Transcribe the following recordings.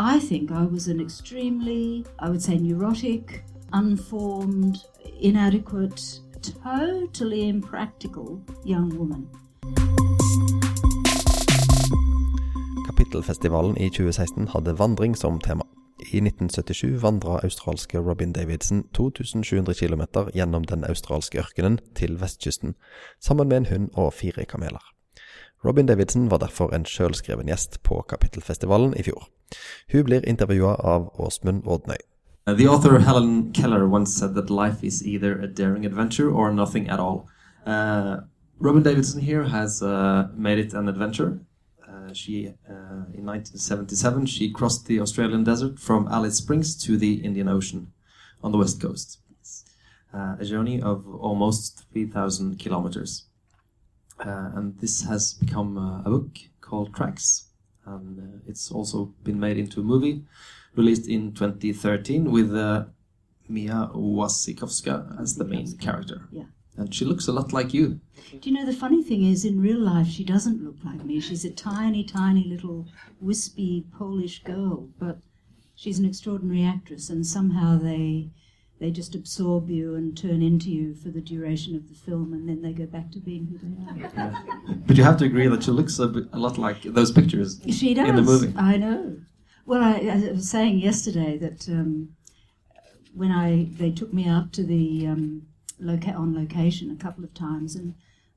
I think I was an extremely, I would say, neurotic, unformed, inadequate, totally impractical young woman. Kapittelfestivalen i 2016 hadde vandring som tema. I 1977 vandra australske Robin Davidson 2700 km gjennom den australske ørkenen til vestkysten, sammen med en hund og fire kameler. Robyn Davidson var derfor en sjølskreven gjest på Kapittelfestivalen i fjor. Hun blir intervjua av Åsmund Odnøy. Uh, the author Helen Keller once said that life is either a daring adventure or nothing at all. Uh, Robyn Davidson here has uh, made it an adventure. Uh, she, uh, in 1977, she crossed the Australian desert from Alice Springs to the Indian Ocean on the west coast. Uh, a journey of almost 3,000 kilometers. Uh, and this has become uh, a book called Tracks. And uh, it's also been made into a movie released in 2013 with uh, Mia Wasikowska as the main character. Yeah. And she looks a lot like you. Do you know the funny thing is, in real life, she doesn't look like me. She's a tiny, tiny little wispy Polish girl, but she's an extraordinary actress, and somehow they they just absorb you and turn into you for the duration of the film, and then they go back to being who they are. Yeah. But you have to agree that she looks a, bit, a lot like those pictures she does. in the movie. I know. Well, I, I was saying yesterday that um, when I they took me out to the um, loca- on location a couple of times, and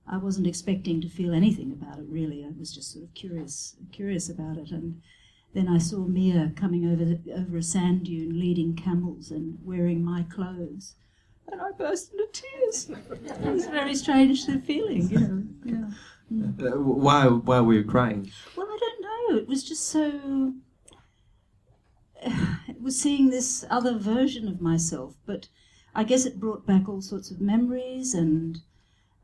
I wasn't expecting to feel anything about it. Really, I was just sort of curious, curious about it, and then I saw Mia coming over the, over a sand dune, leading camels and wearing my clothes, and I burst into tears. it was a very strange feeling, you know. Yeah. Mm. Uh, why? Why were you crying? Well, I don't know. It was just so it was seeing this other version of myself, but I guess it brought back all sorts of memories, and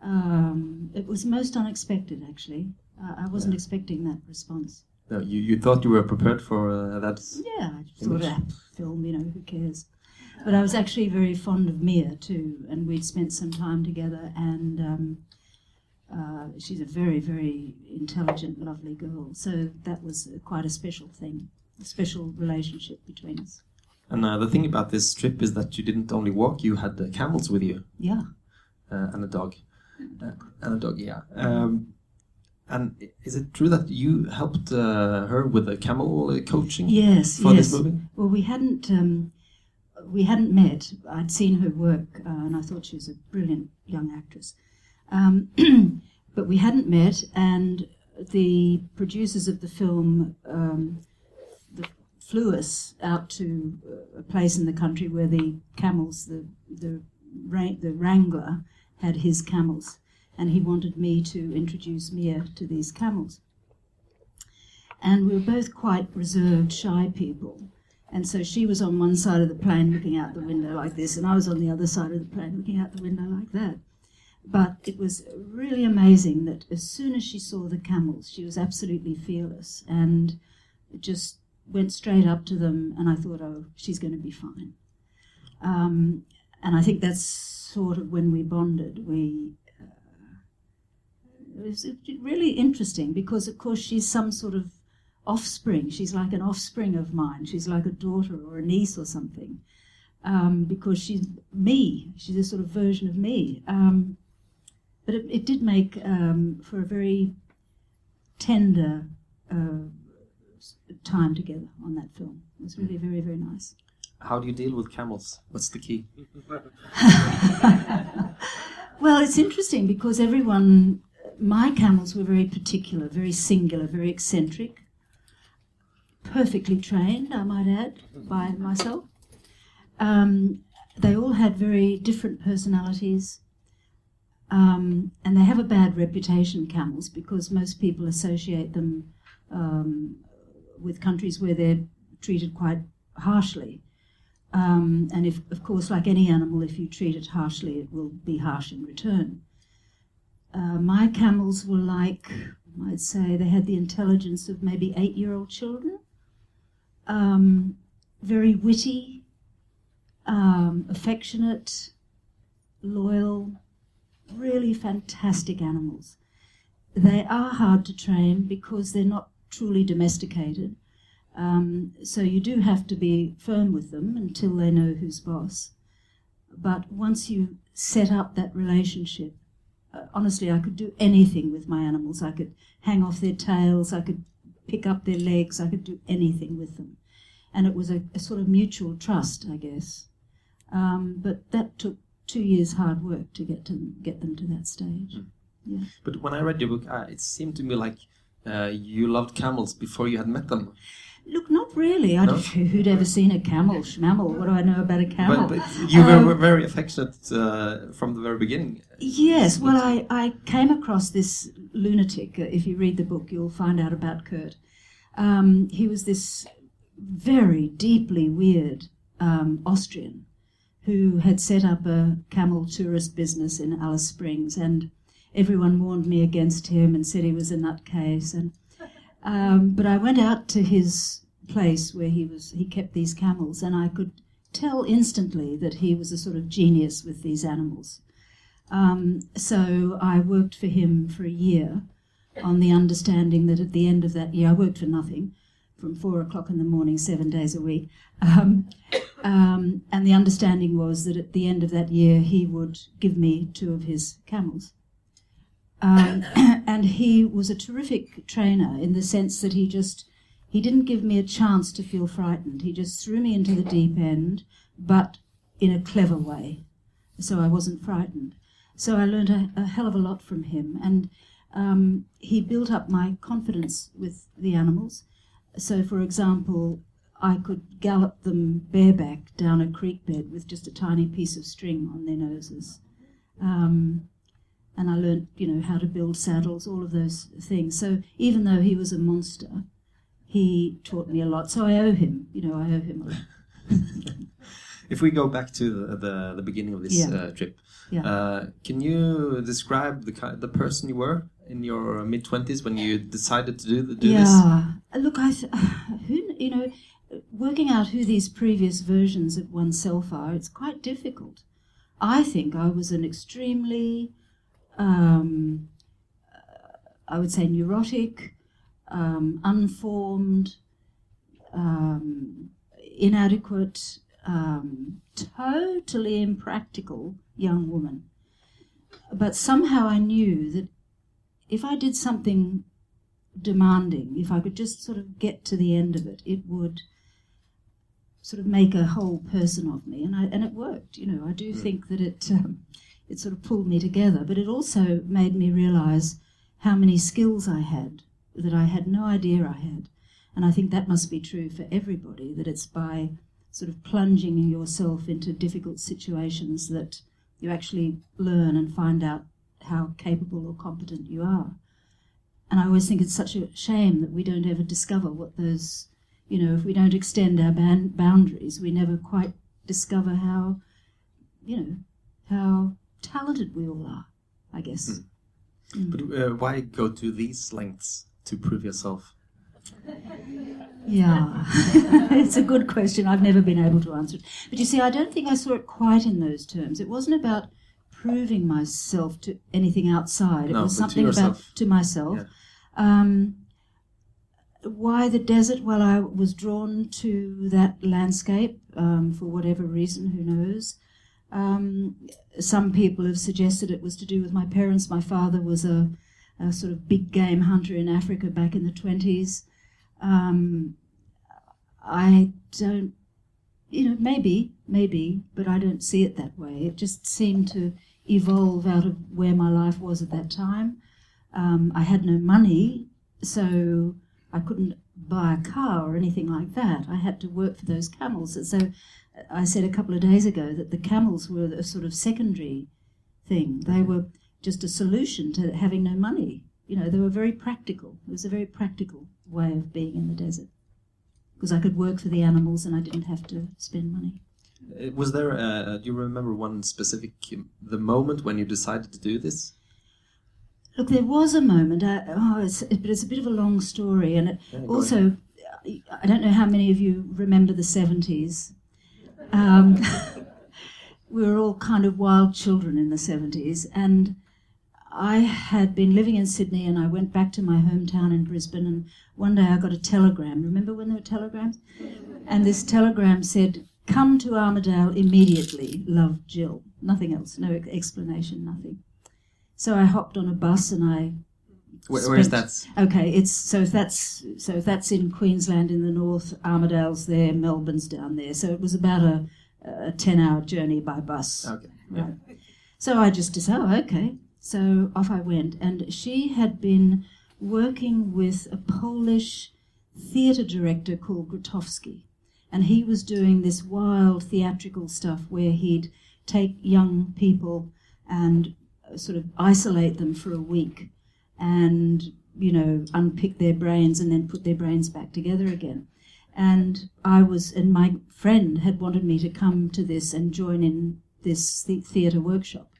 um, it was most unexpected. Actually, uh, I wasn't yeah. expecting that response. No, you, you thought you were prepared for uh, that? Yeah, I thought a film. You know, who cares? But I was actually very fond of Mia too, and we'd spent some time together, and um, uh, she's a very, very intelligent, lovely girl. So that was quite a special thing a special relationship between us. And uh, the thing about this trip is that you didn't only walk; you had the camels with you. Yeah. Uh, and a dog. Uh, and a dog, yeah. Um, and is it true that you helped uh, her with the camel uh, coaching? Yes. For yes. this movie. Well, we hadn't um, we hadn't met. I'd seen her work, uh, and I thought she was a brilliant young actress. Um, but we hadn't met, and the producers of the film um, flew us out to a place in the country where the camels, the the the wrangler, had his camels, and he wanted me to introduce Mia to these camels. And we were both quite reserved, shy people. And so she was on one side of the plane looking out the window like this, and I was on the other side of the plane looking out the window like that. But it was really amazing that as soon as she saw the camels, she was absolutely fearless and just went straight up to them, and I thought, oh, she's going to be fine. Um, and I think that's sort of when we bonded. We was really interesting because, of course, she's some sort of offspring. She's like an offspring of mine. She's like a daughter or a niece or something. Um, because she's me. She's a sort of version of me. Um, but it, it, did make um, for a very tender uh, time together on that film. It was really very, very nice. How do you deal with camels? What's the key? well, it's interesting because everyone, my camels were very particular, very singular, very eccentric, perfectly trained, I might add, by myself. Um, they all had very different personalities. Um, and they have a bad reputation, camels, because most people associate them um, with countries where they're treated quite harshly. Um, and if, of course, like any animal, if you treat it harshly, it will be harsh in return. Uh, my camels were like, I'd say, they had the intelligence of maybe eight-year-old children. Um, very witty, um, affectionate, loyal, really fantastic animals. They are hard to train because they're not truly domesticated. Um, so you do have to be firm with them until they know who's boss. But once you set up that relationship, honestly, I could do anything with my animals. I could hang off their tails, I could pick up their legs, I could do anything with them. And it was a, a sort of mutual trust, I guess. Um, but that took two years' hard work to get to get them to that stage. Mm. Yeah. But when I read your book, uh, it seemed to me like uh, you loved camels before you had met them. Look, not really. I No? who'd ever seen a camel, schmamel. What do I know about a camel? But, but you were Um, very affectionate uh, from the very beginning. Yes, well, I, I came across this lunatic. Uh, If you read the book, you'll find out about Kurt. Um, he was this very deeply weird um, Austrian who had set up a camel tourist business in Alice Springs, and everyone warned me against him and said he was a nutcase. And um, but I went out to his place where he was. He kept these camels, and I could tell instantly that he was a sort of genius with these animals. Um, so I worked for him for a year on the understanding that at the end of that year, I worked for nothing from four o'clock in the morning, seven days a week. Um, um, and the understanding was that at the end of that year, he would give me two of his camels. Um, and he was a terrific trainer in the sense that he just he didn't give me a chance to feel frightened. He just threw me into the deep end, but in a clever way, so I wasn't frightened. So I learned a, a hell of a lot from him, and um, he built up my confidence with the animals. So, for example, I could gallop them bareback down a creek bed with just a tiny piece of string on their noses. Um, and I learned, you know, how to build saddles, all of those things. So even though he was a monster, he taught me a lot. So I owe him, you know, I owe him a lot. If we go back to the the, the beginning of this Yeah. uh, trip, Yeah. uh, can you describe the ki- the person you were in your mid twenties when you decided to do the, do this? yeah. Look, I, th- who, you know, working out who these previous versions of oneself are, it's quite difficult. I think I was an extremely, um, I would say, neurotic, um, unformed, um, inadequate, um, totally impractical young woman. But somehow I knew that if I did something demanding, if I could just sort of get to the end of it, it would sort of make a whole person of me, and I and it worked. You know, I do think that it um, it sort of pulled me together, but it also made me realise how many skills I had that I had no idea I had, and I think that must be true for everybody. That it's by sort of plunging yourself into difficult situations that you actually learn and find out how capable or competent you are. And I always think it's such a shame that we don't ever discover what those, you know, if we don't extend our ban- boundaries, we never quite discover how, you know, how talented we all are, I guess. But uh, why go to these lengths to prove yourself? Yeah, it's a good question. I've never been able to answer it. But you see, I don't think I saw it quite in those terms. It wasn't about proving myself to anything outside. It No, was but to something about to myself. Yeah. Um, why the desert? Well, I was drawn to that landscape um, for whatever reason. Who knows? Um, some people have suggested it was to do with my parents. My father was a, a sort of big game hunter in Africa back in the twenties. Um, I don't, you know, maybe, maybe, but I don't see it that way. It just seemed to evolve out of where my life was at that time. Um, I had no money, so I couldn't buy a car or anything like that. I had to work for those camels. So I said a couple of days ago that the camels were a sort of secondary thing. They were just a solution to having no money. You know, they were very practical. It was a very practical way of being in the desert because I could work for the animals and I didn't have to spend money. Uh, Was there? Uh, do you remember one specific um, the moment when you decided to do this? Look, there was a moment, I, oh, it's, but it's a bit of a long story, and it Yeah, also, I don't know how many of you remember the 70s. Um, we were all kind of wild children in the 70s, and I had been living in Sydney and I went back to my hometown in Brisbane and one day I got a telegram. Remember when there were telegrams? And this telegram said, Come to Armidale immediately, love Jill. Nothing else, no explanation, nothing. So I hopped on a bus and I Where, where's that? Okay, it's so if that's so if that's in Queensland in the north, Armidale's there, Melbourne's down there. So it was about a, a ten hour journey by bus. Okay. Right. So I just decided, oh, okay. So off I went, and she had been working with a Polish theatre director called Grotowski, and he was doing this wild theatrical stuff where he'd take young people and sort of isolate them for a week and you know unpick their brains and then put their brains back together again. And i was and my friend had wanted me to come to this and join in this the- theatre workshop.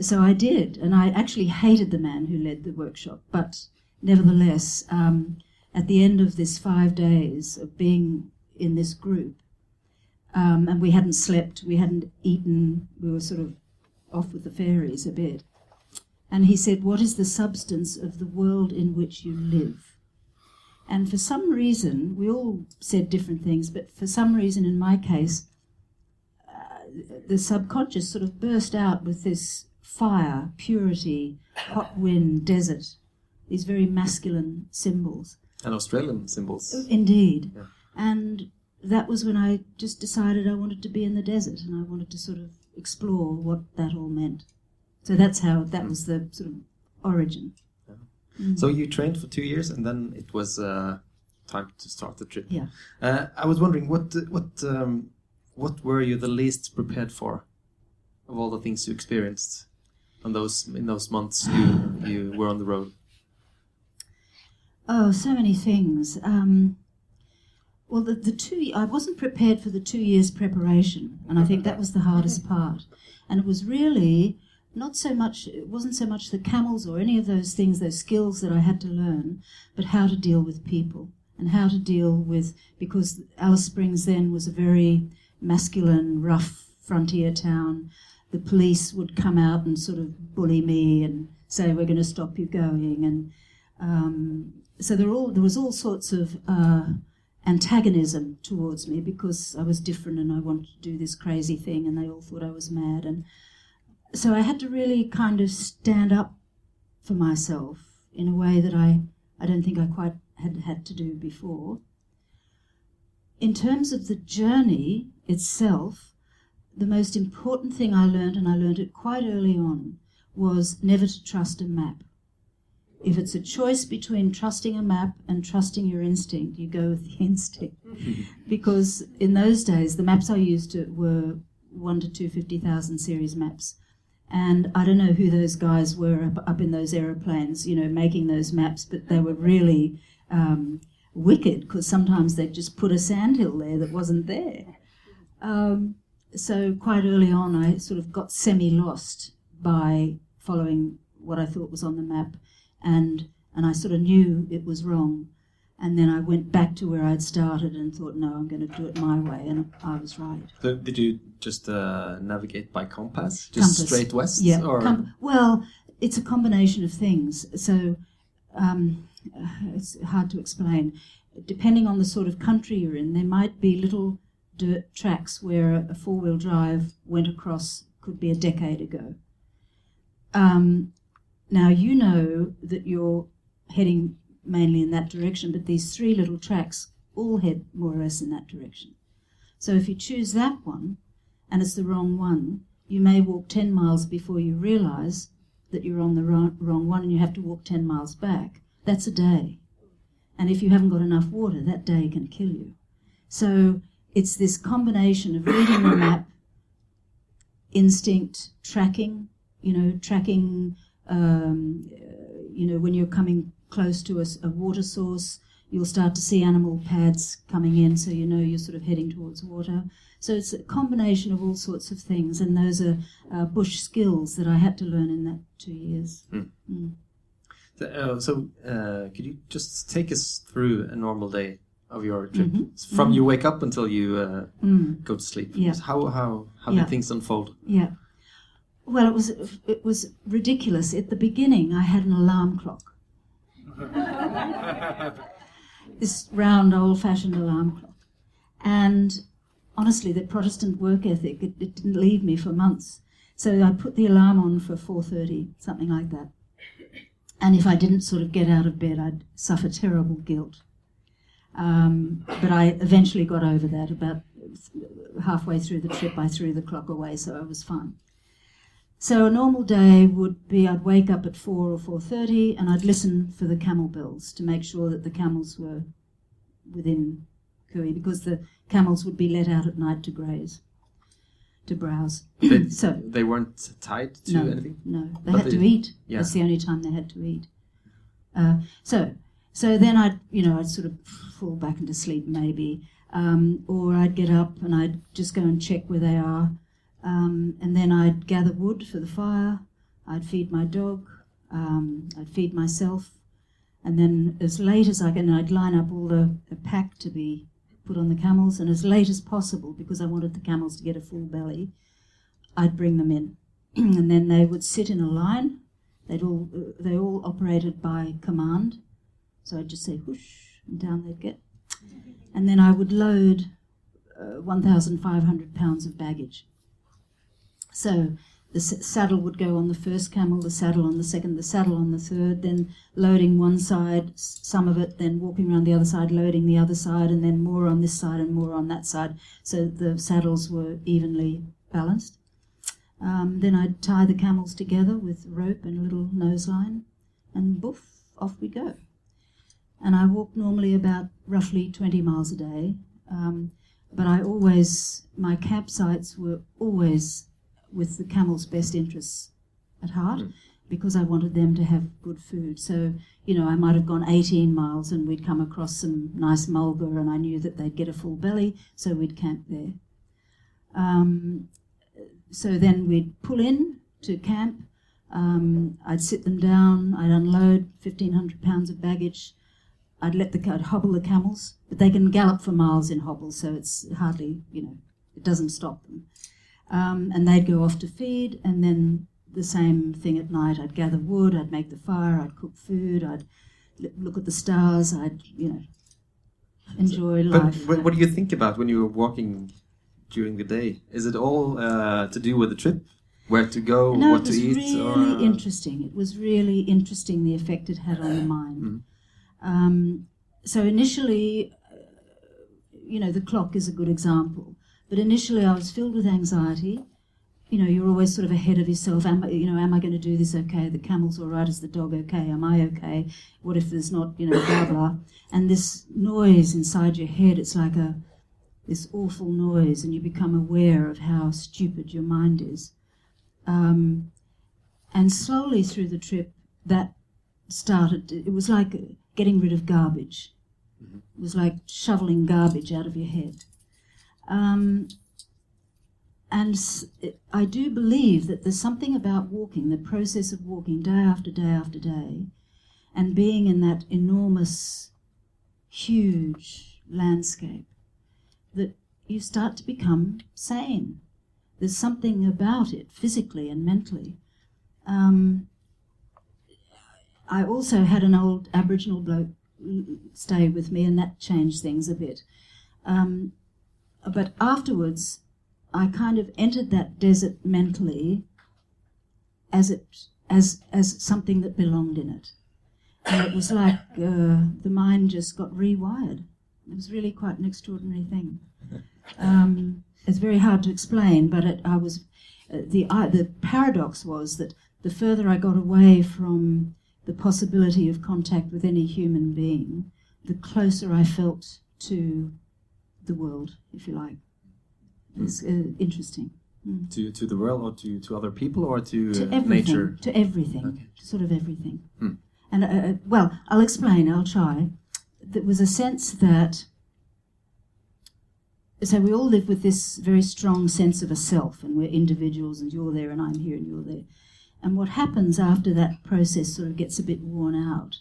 So i did and i actually hated the man who led the workshop but nevertheless um, at the end of this five days of being in this group um, and we hadn't slept we hadn't eaten we were sort of off with the fairies a bit and he said, What is the substance of the world in which you live? And for some reason, we all said different things, but for some reason, in my case, uh, the subconscious sort of burst out with this fire, purity, hot wind, desert, these very masculine symbols. And Australian symbols. Indeed. Yeah. And that was when I just decided I wanted to be in the desert and I wanted to sort of explore what that all meant. So that's how that was the sort of origin. Mm. So you trained for two years, and then it was uh, time to start the trip. Yeah. Uh, I was wondering what what um, what were you the least prepared for of all the things you experienced on those in those months you you were on the road. Oh, so many things. Um, well, the, the two, I wasn't prepared for the two years preparation, and I think that was the hardest part. And it was really not so much, it wasn't so much the camels or any of those things, those skills that I had to learn, but how to deal with people and how to deal with, because Alice Springs then was a very masculine, rough frontier town. The police would come out and sort of bully me and say, We're going to stop you going. And um, so there, all, there was all sorts of uh, antagonism towards me because I was different and I wanted to do this crazy thing, and they all thought I was mad. And so I had to really kind of stand up for myself in a way that I, I don't think I quite had had to do before. In terms of the journey itself, the most important thing I learned, and I learned it quite early on, was never to trust a map. If it's a choice between trusting a map and trusting your instinct, you go with the instinct. because in those days, the maps I used were 1 to 250,000 series maps. And I don't know who those guys were up, up in those aeroplanes, you know, making those maps, but they were really um, wicked because sometimes they'd just put a sandhill there that wasn't there. Um, so quite early on, I sort of got semi lost by following what I thought was on the map, and and I sort of knew it was wrong. And then I went back to where I'd started and thought, no, I'm going to do it my way, and I was right. So did you just uh, navigate by compass, just Compass. straight west? Yeah. Or com- well, it's a combination of things. So um, it's hard to explain. Depending on the sort of country you're in, there might be little dirt tracks where a four wheel drive went across, could be a decade ago. Um, now, you know that you're heading mainly in that direction, but these three little tracks all head more or less in that direction. So if you choose that one and it's the wrong one, you may walk 10 miles before you realize that you're on the wrong, one and you have to walk 10 miles back. That's a day. And if you haven't got enough water, that day can kill you. So it's this combination of reading the map, instinct, tracking, you know, tracking, um, you know, when you're coming close to a water source, you'll start to see animal pads coming in, so you know you're sort of heading towards water. So it's a combination of all sorts of things, and those are uh, bush skills that I had to learn in that two years. So, uh, so uh, could you just take us through a normal day of your trip, Mhm. from you wake up until you uh, Mm. go to sleep? Yeah. How how how Yeah. did things unfold? Yeah. Well, it was it was ridiculous. At the beginning, I had an alarm clock. this round, old-fashioned alarm clock, and honestly, the Protestant work ethic it, it didn't leave me for months. So I put the alarm on for 4:30, something like that. And if I didn't sort of get out of bed, I'd suffer terrible guilt. Um, but I eventually got over that. About halfway through the trip, I threw the clock away, so I was fine. So a normal day would be I'd wake up at four or four thirty, and I'd listen for the camel bells to make sure that the camels were within cooee, because the camels would be let out at night to graze, to browse. They, so they weren't tied to no, anything. no, they But had they- to eat. yeah. That's the only time they had to eat. Uh, so, so then I'd, you know, I'd sort of fall back into sleep maybe, um, or I'd get up and I'd just go and check where they are, um, and then I'd gather wood for the fire. I'd feed my dog. Um, I'd feed myself, and then as late as I can, I'd line up all the, the pack to be put on the camels, and as late as possible because I wanted the camels to get a full belly. I'd bring them in, and then they would sit in a line. They'd all they all operated by command, so I'd just say whoosh, and down they'd get, and then I would load uh, 1,500 pounds of baggage. So the saddle would go on the first camel, the saddle on the second, the saddle on the third, then loading one side, some of it, then walking around the other side, loading the other side, and then more on this side and more on that side, so the saddles were evenly balanced. Um, then I'd tie the camels together with rope and a little nose line, and boof, off we go. And I walk normally about roughly 20 miles a day, um, but I always, my campsites were always with the camels' best interests at heart because I wanted them to have good food. So, you know, I might have gone 18 miles and we'd come across some nice mulga and I knew that they'd get a full belly, so we'd camp there. Um, so then we'd pull in to camp. Um, I'd sit them down. I'd unload 1,500 pounds of baggage. I'd let the I'd hobble the camels, but they can gallop for miles in hobbles, so it's hardly you know it doesn't stop them. Um, and they'd go off to feed, and then the same thing at night. I'd gather wood. I'd make the fire. I'd cook food. I'd l- look at the stars. I'd you know enjoy But life. what, what do you think about when you're walking during the day? Is it all uh, to do with the trip? Where to go? no, what to eat? it was really or, interesting. It was really interesting the effect it had on the mind. Mhm. Um, so initially, uh, you know, the clock is a good example. But initially, I was filled with anxiety. You know, you're always sort of ahead of yourself. Am I, you know, am I going to do this okay? The camel's all right. Is the dog okay? Am I okay? What if there's not? You know, blah blah. And this noise inside your head, it's like a this awful noise, and you become aware of how stupid your mind is. Um, and slowly through the trip, that started. It was like getting rid of garbage. It was like shoveling garbage out of your head. Um, and I do believe that there's something about walking, the process of walking day after day after day, and being in that enormous, huge landscape, that you start to become sane. There's something about it, physically and mentally. Um, I also had an old Aboriginal bloke stay with me, and that changed things a bit. Um, but afterwards, I kind of entered that desert mentally as it as as something that belonged in it, and it was like uh, the mind just got rewired. It was really quite an extraordinary thing. Um, it's very hard to explain, but it, I was uh, the I, the paradox was that the further I got away from the possibility of contact with any human being, the closer I felt to the world, if you like. It's uh, interesting. to to the world or to to other people or to, To uh, everything. nature? To everything. Okay. To sort of everything. Hmm. And, uh, uh, well, I'll explain, I'll try. There was a sense that. So we all live with this very strong sense of a self, and we're individuals, and you're there, and I'm here, and you're there. And what happens after that process sort of gets a bit worn out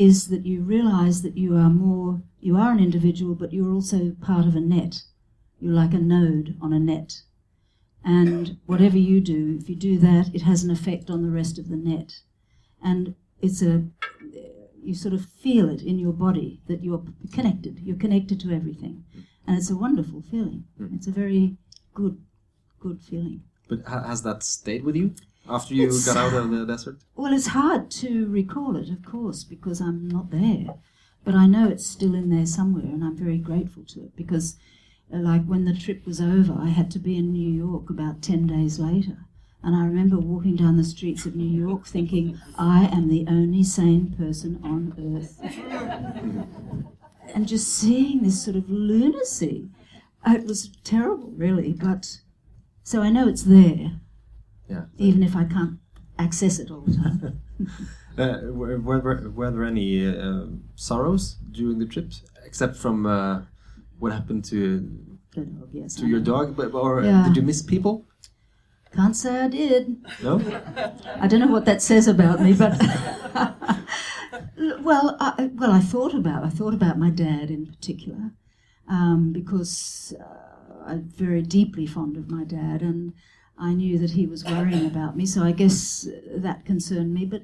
is that you realize that you are more, you are an individual, but you're also part of a net. You're like a node on a net. And whatever you do, if you do that, it has an effect on the rest of the net. And it's a, you sort of feel it in your body that you're connected. You're connected to everything. And it's a wonderful feeling. Mm. It's a very good, good feeling. But has that stayed with you after you It's- got out of the desert? Well, it's hard to recall it, of course, because I'm not there. But I know it's still in there somewhere, and I'm very grateful to it because, uh, like, when the trip was over, I had to be in New York about 10 days later. And I remember walking down the streets of New York thinking, I am the only sane person on earth. and just seeing this sort of lunacy. uh, It was terrible, really. But so I know it's there, Yeah. even if I can't access it all the time. Uh, were, were, were there any uh, sorrows during the trip, except from uh, what happened to dog, yes. to I your know. dog? But or Yeah. did you miss people? Can't say I did. No. I don't know what that says about me, but well, I, well, I thought about I thought about my dad in particular um, because uh, I'm very deeply fond of my dad, and I knew that he was worrying about me. So I guess that concerned me, but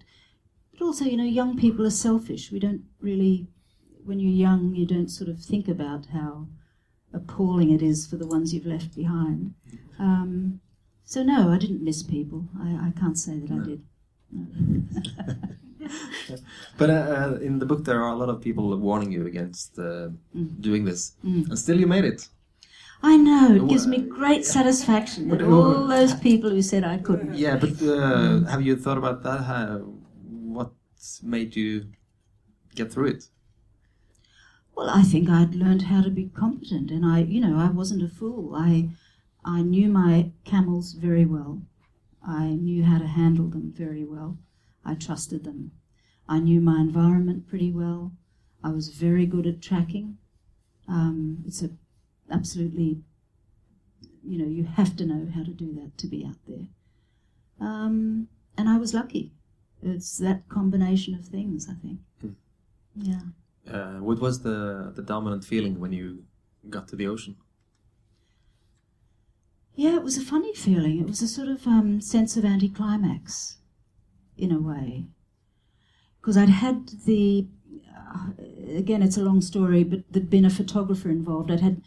but also, you know, young people are selfish. We don't really, when you're young, you don't sort of think about how appalling it is for the ones you've left behind. Um, so no, I didn't miss people. I, I can't say that I did. But uh, uh, in the book, there are a lot of people warning you against uh, Mm. doing this, Mm. and still you made it. I know, it gives me great satisfaction that all those people who said I couldn't. Yeah, but uh, have you thought about that? How, what made you get through it? Well, I think I'd learned how to be competent, and I, you know, I wasn't a fool. I, I knew my camels very well. I knew how to handle them very well. I trusted them. I knew my environment pretty well. I was very good at tracking. Um, it's a absolutely, you know, you have to know how to do that to be out there. Um, and I was lucky. It's that combination of things, I think. Hmm. Yeah. Uh, what was the the dominant feeling when you got to the ocean? Yeah, it was a funny feeling. It was a sort of um, sense of anticlimax, in a way. Because I'd had the, uh, again, it's a long story, but there'd been a photographer involved. I'd had,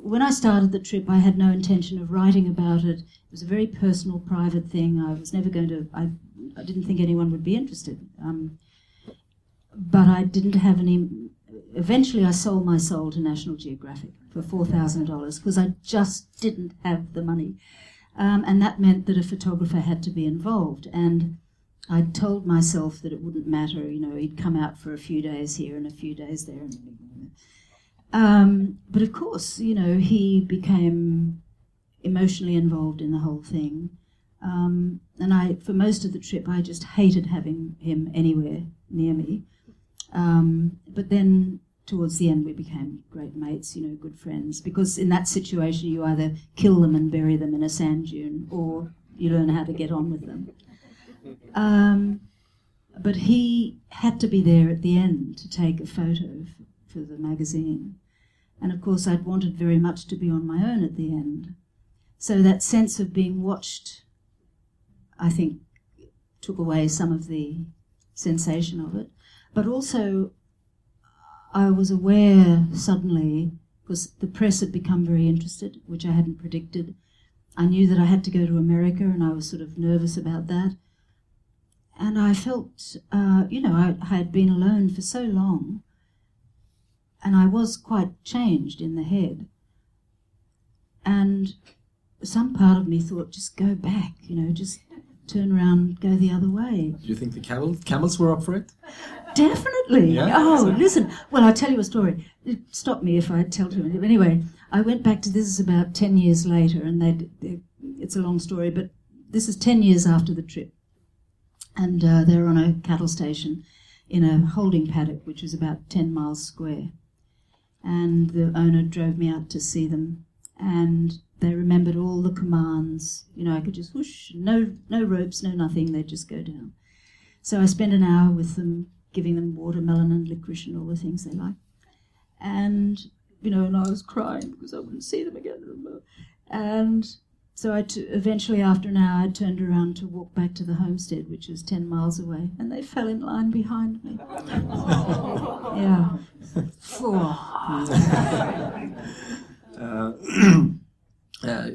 when I started the trip, I had no intention of writing about it. It was a very personal, private thing. I was never going to, I, I didn't think anyone would be interested. Um, but I didn't have any. Eventually, I sold my soul to National Geographic for four thousand dollars because I just didn't have the money, um, and that meant that a photographer had to be involved. And I told myself that it wouldn't matter. You know, he'd come out for a few days here and a few days there. Um, but of course, you know, he became emotionally involved in the whole thing. Um, and I, for most of the trip, I just hated having him anywhere near me. Um, but then towards the end, we became great mates, you know, good friends. Because in that situation, you either kill them and bury them in a sand dune, or you learn how to get on with them. Um, but he had to be there at the end to take a photo for the magazine. And of course, I'd wanted very much to be on my own at the end. So that sense of being watched, I think, took away some of the sensation of it. But also, I was aware suddenly, because the press had become very interested, which I hadn't predicted. I knew that I had to go to America, and I was sort of nervous about that. And I felt, uh, you know, I, I had been alone for so long, and I was quite changed in the head. And some part of me thought, just go back, you know, just turn around, go the other way. Do you think the camel, camels were up for it? Definitely. Yeah? Oh, listen. Well, I'll tell you a story. Stop me if I tell too many. Anyway, I went back to this is about 10 years later, and they, they, it's a long story, but this is 10 years after the trip. And uh, they were on a cattle station in a holding paddock, which was about 10 miles square. And the owner drove me out to see them, and they remembered all the commands. You know, I could just whoosh, no, no ropes, no nothing, they'd just go down. So I spent an hour with them, giving them watermelon and licorice and all the things they like. And, you know, and I was crying because I wouldn't see them again. And so I t- eventually, after an hour, I turned around to walk back to the homestead, which was 10 miles away, and they fell in line behind me. yeah. Uh, uh,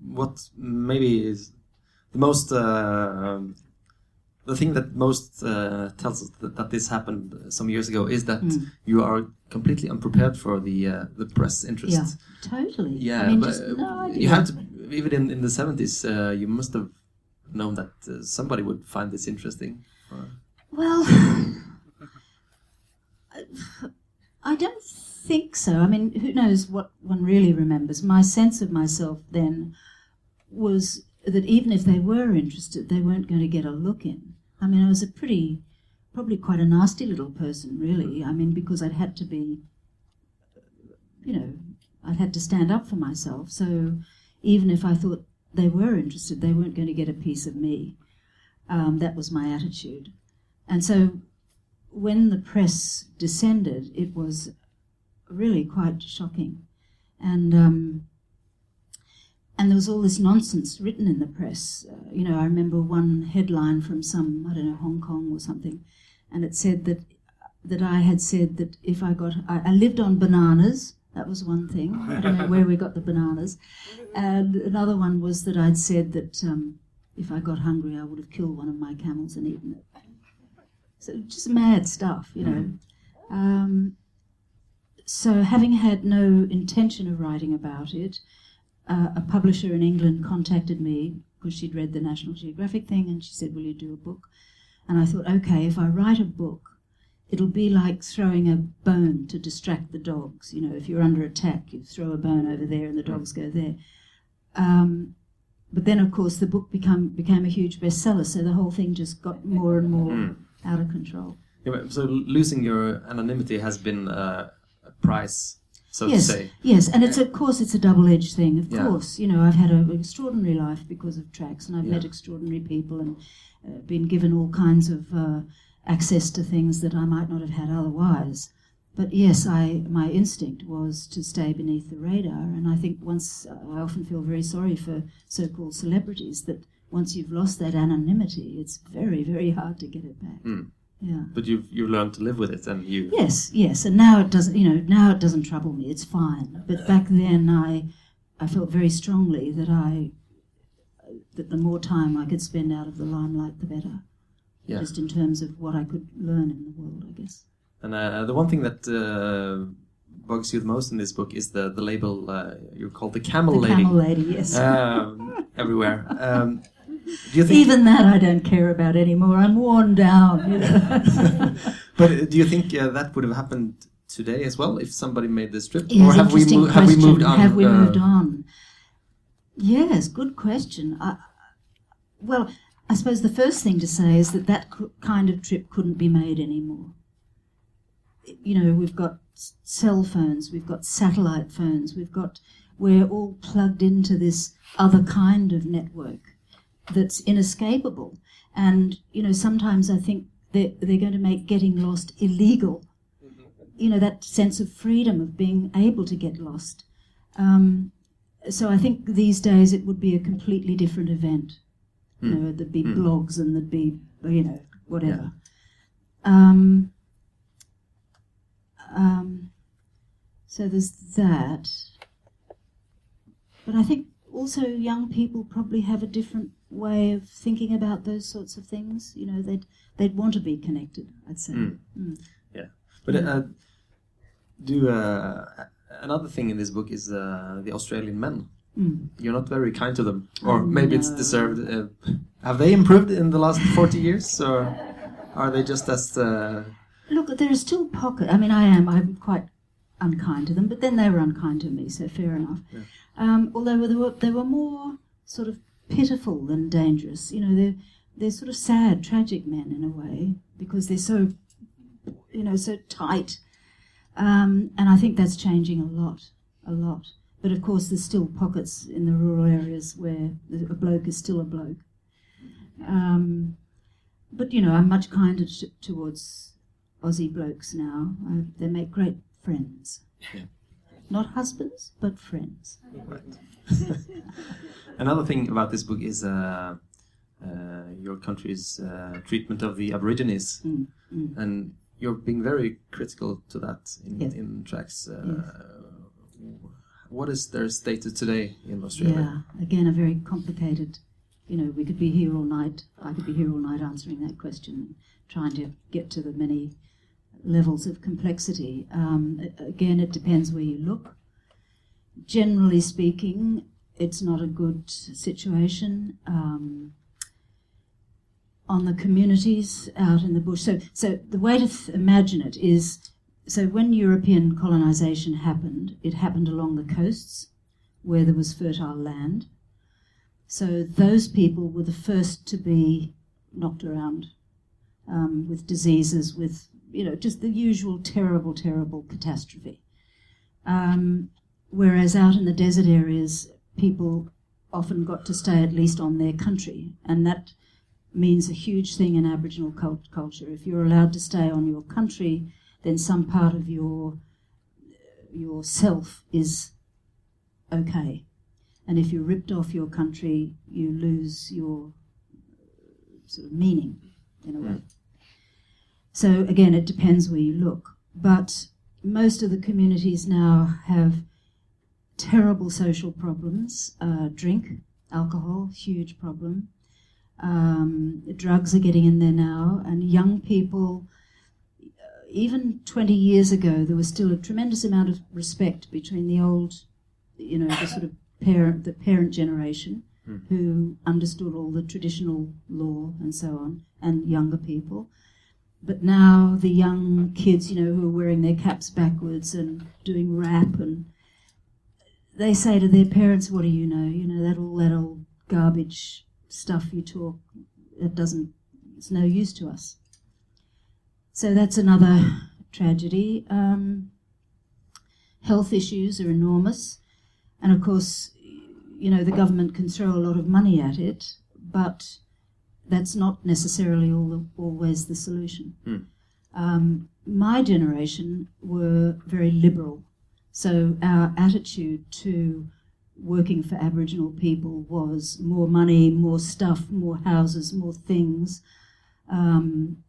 what maybe is the most uh, the thing that most uh, tells us that, that, this happened some years ago is that Mm. you are completely unprepared for the uh, the press interest. Yeah, totally. Yeah, I mean, but just no you have to even in, in the seventies. Uh, you must have known that uh, somebody would find this interesting. Or- Well, I don't think so. I mean, who knows what one really remembers? My sense of myself then was that even if they were interested, they weren't going to get a look in. I mean, I was a pretty, probably quite a nasty little person, really. I mean, because I'd had to be, you know, I'd had to stand up for myself. So even if I thought they were interested, they weren't going to get a piece of me. Um, that was my attitude. And so when the press descended, it was really quite shocking. And um, and there was all this nonsense written in the press. Uh, you know, I remember one headline from some I don't know Hong Kong or something, and it said that that I had said that if I got I, I lived on bananas. That was one thing. I don't know where we got the bananas. And another one was that I'd said that um, if I got hungry, I would have killed one of my camels and eaten it. So just mad stuff, you know. Um, so having had no intention of writing about it, uh, a publisher in England contacted me because she'd read the National Geographic thing and she said, "Will you do a book?" And I thought, okay, if I write a book, it'll be like throwing a bone to distract the dogs. You know, if you're under attack, you throw a bone over there and the dogs go there. Um, but then, of course, the book become became a huge bestseller, so the whole thing just got more and more Mm. out of control. Yeah, so losing your anonymity has been uh, a price, so yes, to say. yes, and it's of course it's a double-edged thing. Of Yeah. course, you know I've had an extraordinary life because of tracks, and I've met extraordinary people and uh, been given all kinds of uh, access to things that I might not have had otherwise. But yes, I my instinct was to stay beneath the radar, and I think once I often feel very sorry for so-called celebrities that once you've lost that anonymity, it's very very hard to get it back. Mm. Yeah. But you've you've learned to live with it, and you. Yes, yes, and now it doesn't. You know, now it doesn't trouble me. It's fine. But back then, I, I felt very strongly that I, that the more time I could spend out of the limelight, the better. Yeah. Just in terms of what I could learn in the world, I guess. And uh, the one thing that uh, bugs you the most in this book is the the label uh, you're called the camel the lady camel lady, yes. um, everywhere. Um, do you think? Even that I don't care about anymore. I'm worn down. You know. but uh, do you think uh, that would have happened today as well if somebody made this trip, Yes, or have we have we moved on? Have we uh, moved on? Yes, good question. I, well, I suppose the first thing to say is that that kind of trip couldn't be made anymore. You know, we've got cell phones, we've got satellite phones, we've got we're all plugged into this other kind of network that's inescapable. And you know, sometimes I think they're, they're going to make getting lost illegal you know that sense of freedom of being able to get lost. Um, so I think these days it would be a completely different event. You know, there'd be blogs and there'd be you know whatever. Um, um, so there's that. But I think also young people probably have a different way of thinking about those sorts of things. You know, they'd they'd want to be connected. I'd say. Mm. But uh, do uh, another thing in this book is uh, the Australian men. Mm. You're not very kind to them, or Oh, maybe it's deserved. Uh, have they improved in the last forty years, or are they just as? Uh, Look, there are still pockets. I mean, I am. I'm quite unkind to them, but then they were unkind to me, so fair enough. Um, although there were, they were more sort of pitiful and dangerous. You know, they're they're sort of sad, tragic men in a way because they're so, you know, so tight. Um, and I think that's changing a lot, a lot. But of course, there's still pockets in the rural areas where a bloke is still a bloke. Um, but you know, I'm much kinder t- towards Aussie blokes now. I, they make great friends. Not husbands, but friends. Right. Another thing about this book is uh, uh, your country's uh, treatment of the Aborigines, Mm, mm. and you're being very critical to that in, Yes. in tracks. Uh, Yes. What is their status today in Australia? Yeah, again, a very complicated. You know, we could be here all night. I could be here all night answering that question, trying to get to the many levels of complexity. Um, again, it depends where you look. Generally speaking, it's not a good situation. Um, on the communities out in the bush. So, so the way to th- imagine it is so when European colonization happened, it happened along the coasts where there was fertile land. So those people were the first to be knocked around um, with diseases, with you know just the usual terrible, terrible catastrophe. Um, whereas out in the desert areas, people often got to stay at least on their country, and that means a huge thing in Aboriginal cult- culture. If you're allowed to stay on your country, then some part of your yourself is okay. And if you're ripped off your country, you lose your sort of meaning in a way. So again, it depends where you look. But most of the communities now have terrible social problems. Uh, drink, alcohol, huge problem. Um, drugs are getting in there now, and young people even 20 years ago, there was still a tremendous amount of respect between the old, you know, the sort of parent, the parent generation who understood all the traditional law and so on, and younger people. But now the young kids, you know, who are wearing their caps backwards and doing rap, and they say to their parents, "What do you know? You know that all that old garbage stuff you talk. It doesn't. It's no use to us." So that's another tragedy. Um, health issues are enormous, and of course, you know the government can throw a lot of money at it, but that's not necessarily all the, always the solution. Um, my generation were very liberal, so our attitude to working for Aboriginal people was more money, more stuff, more houses, more things. Um,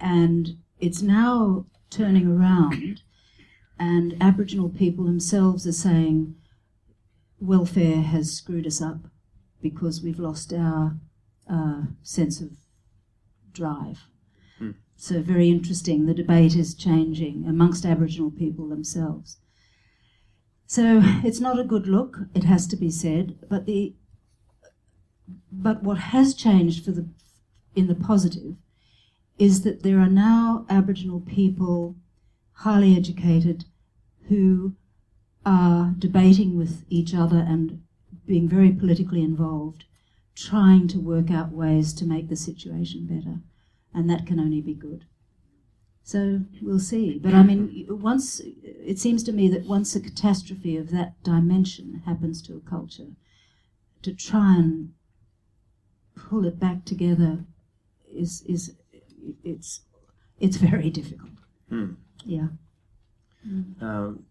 and it's now turning around, and Aboriginal people themselves are saying welfare has screwed us up because we've lost our uh, sense of drive. So, very interesting. The debate is changing amongst Aboriginal people themselves. So, it's not a good look, it has to be said, but the but what has changed for the in the positive is that there are now Aboriginal people, highly educated, who are debating with each other and being very politically involved, trying to work out ways to make the situation better. And that can only be good. So we'll see. But I mean, once it seems to me that once a catastrophe of that dimension happens to a culture, to try and pull it back together is is it's it's very difficult. Hmm. Yeah. Um, h-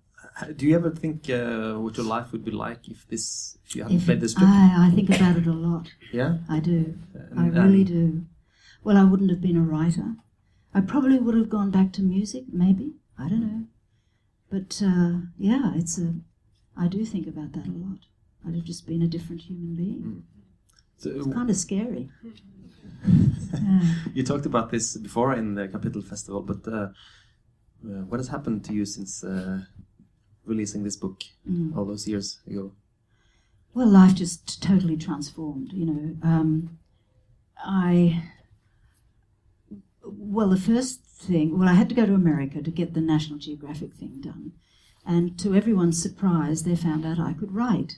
do you ever think uh, what your life would be like if this if you hadn't If played this book? I, I think about it a lot. yeah. I do. I really and- do. Well, I wouldn't have been a writer. I probably would have gone back to music, maybe. I don't know. But uh, yeah, it's a. I do think about that a lot. I'd have just been a different human being. So, It's kind of scary. Yeah. you talked about this before in the Kapittel Festival, but uh, uh, what has happened to you since uh, releasing this book Mm. all those years ago? Well, life just totally transformed. You know, um, I. Well, the first thing, well, I had to go to America to get the National Geographic thing done, and to everyone's surprise, they found out I could write.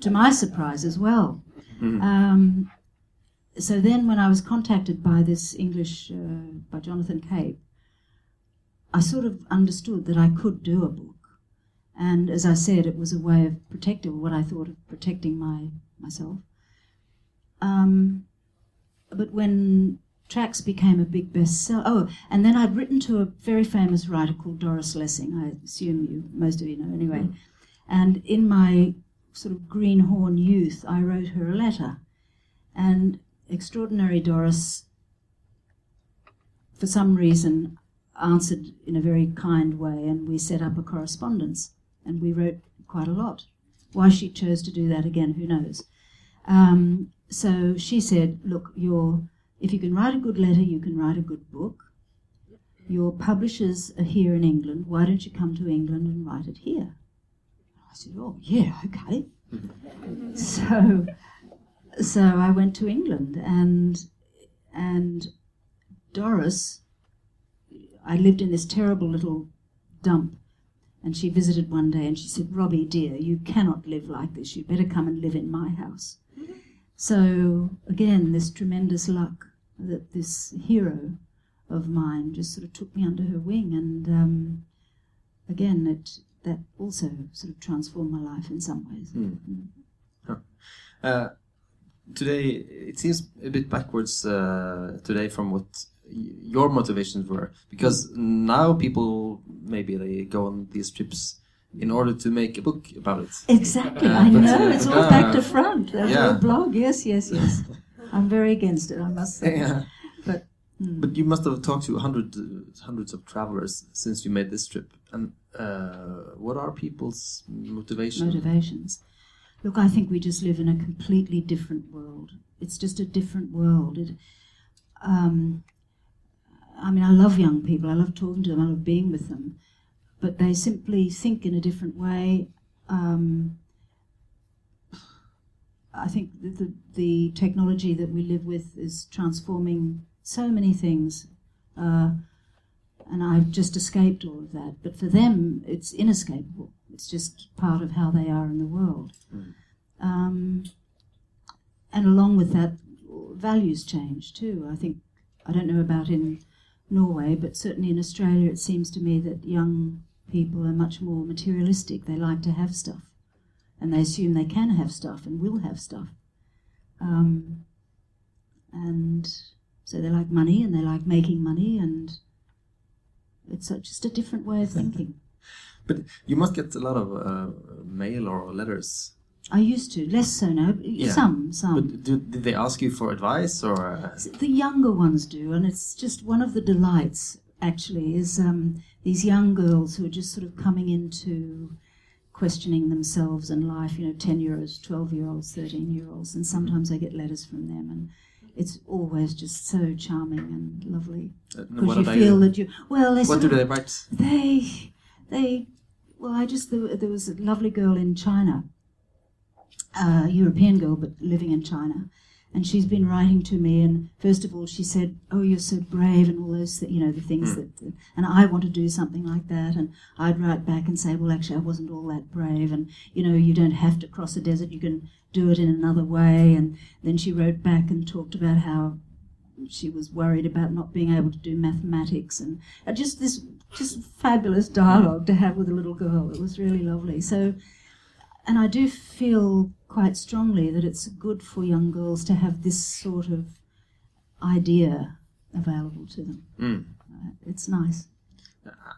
To my surprise as well. Um, so then, when I was contacted by this English, uh, by Jonathan Cape, I sort of understood that I could do a book. And as I said, it was a way of protecting what I thought of protecting my myself. Um, but when tracks became a big bestseller. Oh, and then I'd written to a very famous writer called Doris Lessing. I assume you, most of you know anyway. And in my sort of greenhorn youth, I wrote her a letter. And extraordinary Doris, for some reason, answered in a very kind way, and we set up a correspondence. And we wrote quite a lot. Why she chose to do that again, who knows? Um, so she said, Look, you're, if you can write a good letter, you can write a good book. Your publishers are here in England. Why don't you come to England and write it here? I said, Oh, yeah, okay. so, so I went to England, and and Doris, I lived in this terrible little dump, and she visited one day, and she said, "Robbie, dear, you cannot live like this. You'd better come and live in my house." So again, this tremendous luck that this hero of mine just sort of took me under her wing, and um, again, it that also sort of transformed my life in some ways. Mm. Huh. Uh, today, it seems a bit backwards uh, today from what your motivations were, because now people maybe they go on these trips in order to make a book about it. Exactly, Uh, I know. uh, it's all uh, back to front. That's yeah. your blog. Yes, yes, yes. I'm very against it, I must say. Yeah. But hmm. But you must have talked to hundred, uh, hundreds of travelers since you made this trip. And uh, what are people's motivation? motivations. Look, I think we just live in a completely different world. It's just a different world. It, um, I mean, I love young people. I love talking to them. I love being with them. But they simply think in a different way. Um, I think the, the, the technology that we live with is transforming so many things. Uh, and I've just escaped all of that. But for them, it's inescapable. It's just part of how they are in the world. Um, and along with that, values change too. I think, I don't know about in Norway, but certainly in Australia, it seems to me that young people are much more materialistic. They like to have stuff. And they assume they can have stuff and will have stuff. Um, and so they like money and they like making money, and it's just a different way of thinking. But you must get a lot of uh, mail or letters. I used to, less so now. Yeah. Some, some. But do, did they ask you for advice or? Uh, The younger ones do, and it's just one of the delights, actually, is um, these young girls who are just sort of coming into questioning themselves and life, you know, 10 year olds, 12 year olds, 13 year olds, and sometimes I get letters from them, and it's always just so charming and lovely. uh, Because what you do they- feel that you, well, they What do of- they write? they, they, well, I just, there was a lovely girl in China, a European girl, but living in China. And she's been writing to me, and first of all, she said, "Oh, you're so brave," and all those, th- you know, the things that, and I want to do something like that. And I'd write back and say, "Well, actually, I wasn't all that brave, and you know, you don't have to cross a desert; you can do it in another way." And then she wrote back and talked about how she was worried about not being able to do mathematics and uh, just this just fabulous dialogue to have with a little girl. It was really lovely. So, and I do feel quite strongly that it's good for young girls to have this sort of idea available to them. Mm. Uh, it's nice.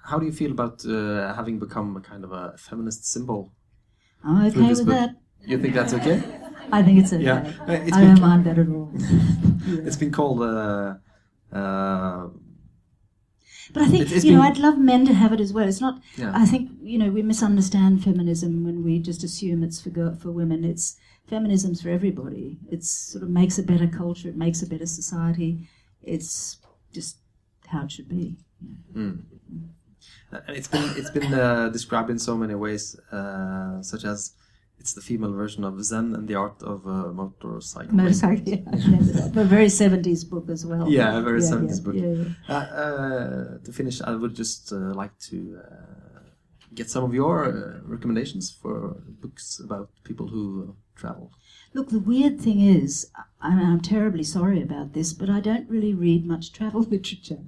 How do you feel about uh, having become a kind of a feminist symbol? I'm okay with book. that. You think that's okay? I think it's okay. Yeah. Uh, it's I don't mind that at all. Yeah. It's been called. Uh, uh, But I think It's- it's you know been- I'd love men to have it as well. It's not. Yeah. I think you know we misunderstand feminism when we just assume it's for girl, for women. It's feminism's for everybody. It sort of makes a better culture. It makes a better society. It's just how it should be. Mm. And it's been it's been uh, described in so many ways, uh, such as it's the female version of Zen and the art of uh, motorcycle. Motorcycle. Yeah, a very seventies book as well. Yeah, a very Yeah, 70s yeah, book. Yeah, yeah. Uh, uh, to finish, I would just uh, like to uh, get some of your uh, recommendations for books about people who travel. Look, the weird thing is, I mean, I'm terribly sorry about this, but I don't really read much travel literature.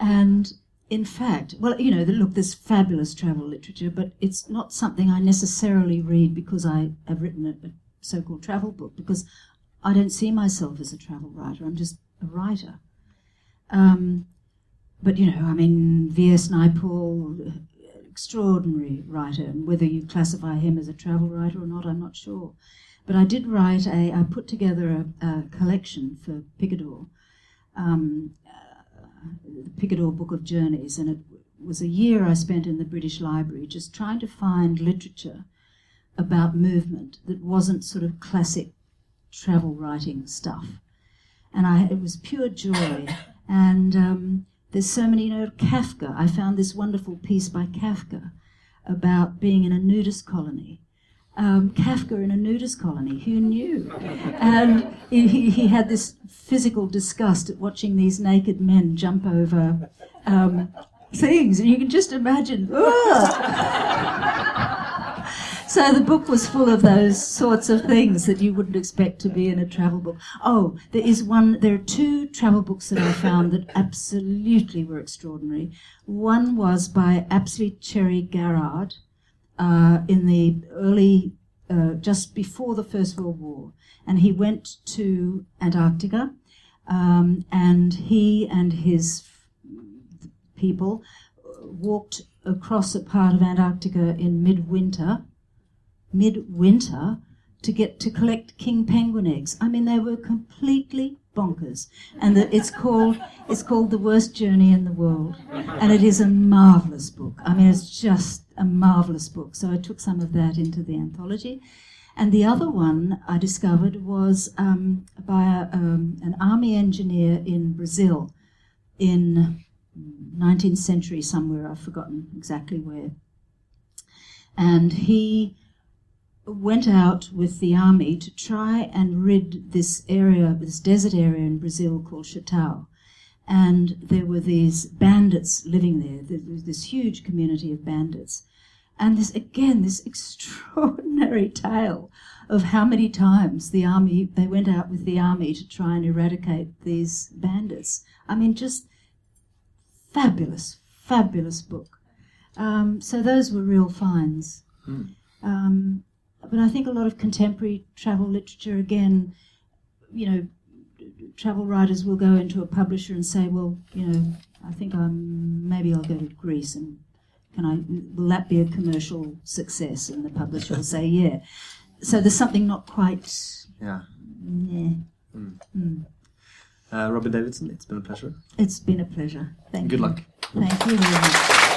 And in fact, well, you know, look, there's fabulous travel literature, but it's not something I necessarily read because I have written a, a so called travel book, because I don't see myself as a travel writer. I'm just a writer. Um, but you know, I mean, V.S. Naipaul, extraordinary writer, and whether you classify him as a travel writer or not, I'm not sure. But I did write a, I put together a, a collection for Picador, um, uh, Picador Book of Journeys, and it was a year I spent in the British Library just trying to find literature about movement that wasn't sort of classic travel writing stuff. And I, it was pure joy. And um, there's so many, you know, Kafka. I found this wonderful piece by Kafka about being in a nudist colony. Um, Kafka in a nudist colony, who knew? And he, he had this physical disgust at watching these naked men jump over um, things, and you can just imagine. So the book was full of those sorts of things that you wouldn't expect to be in a travel book. Oh, there is one, there are two travel books that I found that absolutely were extraordinary. One was by Apsley Cherry Garrard uh, in the early, uh, just before the First World War. And he went to Antarctica um, and he and his people walked across a part of Antarctica in midwinter midwinter to get to collect king penguin eggs. I mean, they were completely bonkers. And the, it's called it's called The Worst Journey in the World, and it is a marvelous book. I mean, it's just a marvelous book. So I took some of that into the anthology. And the other one I discovered was um, by a, um, an army engineer in Brazil in 19th century somewhere. I've forgotten exactly where. And he went out with the army to try and rid this area, this desert area in Brazil called Sertão. And there were these bandits living there. There was this huge community of bandits. And this, again, this extraordinary tale of how many times the army, they went out with the army to try and eradicate these bandits. I mean, just fabulous, fabulous book. Um, so those were real finds. Hmm. Um, but I think a lot of contemporary travel literature, again, you know, travel writers will go into a publisher and say, well, you know, I think I'm maybe I'll go to Greece and can I will that be a commercial success? And the publisher will say, yeah. So there's something not quite. Yeah. Yeah. Mm. Mm. Uh, Robyn Davidson, it's been a pleasure. It's been a pleasure. Thank Good you. Good luck. Thank you very much.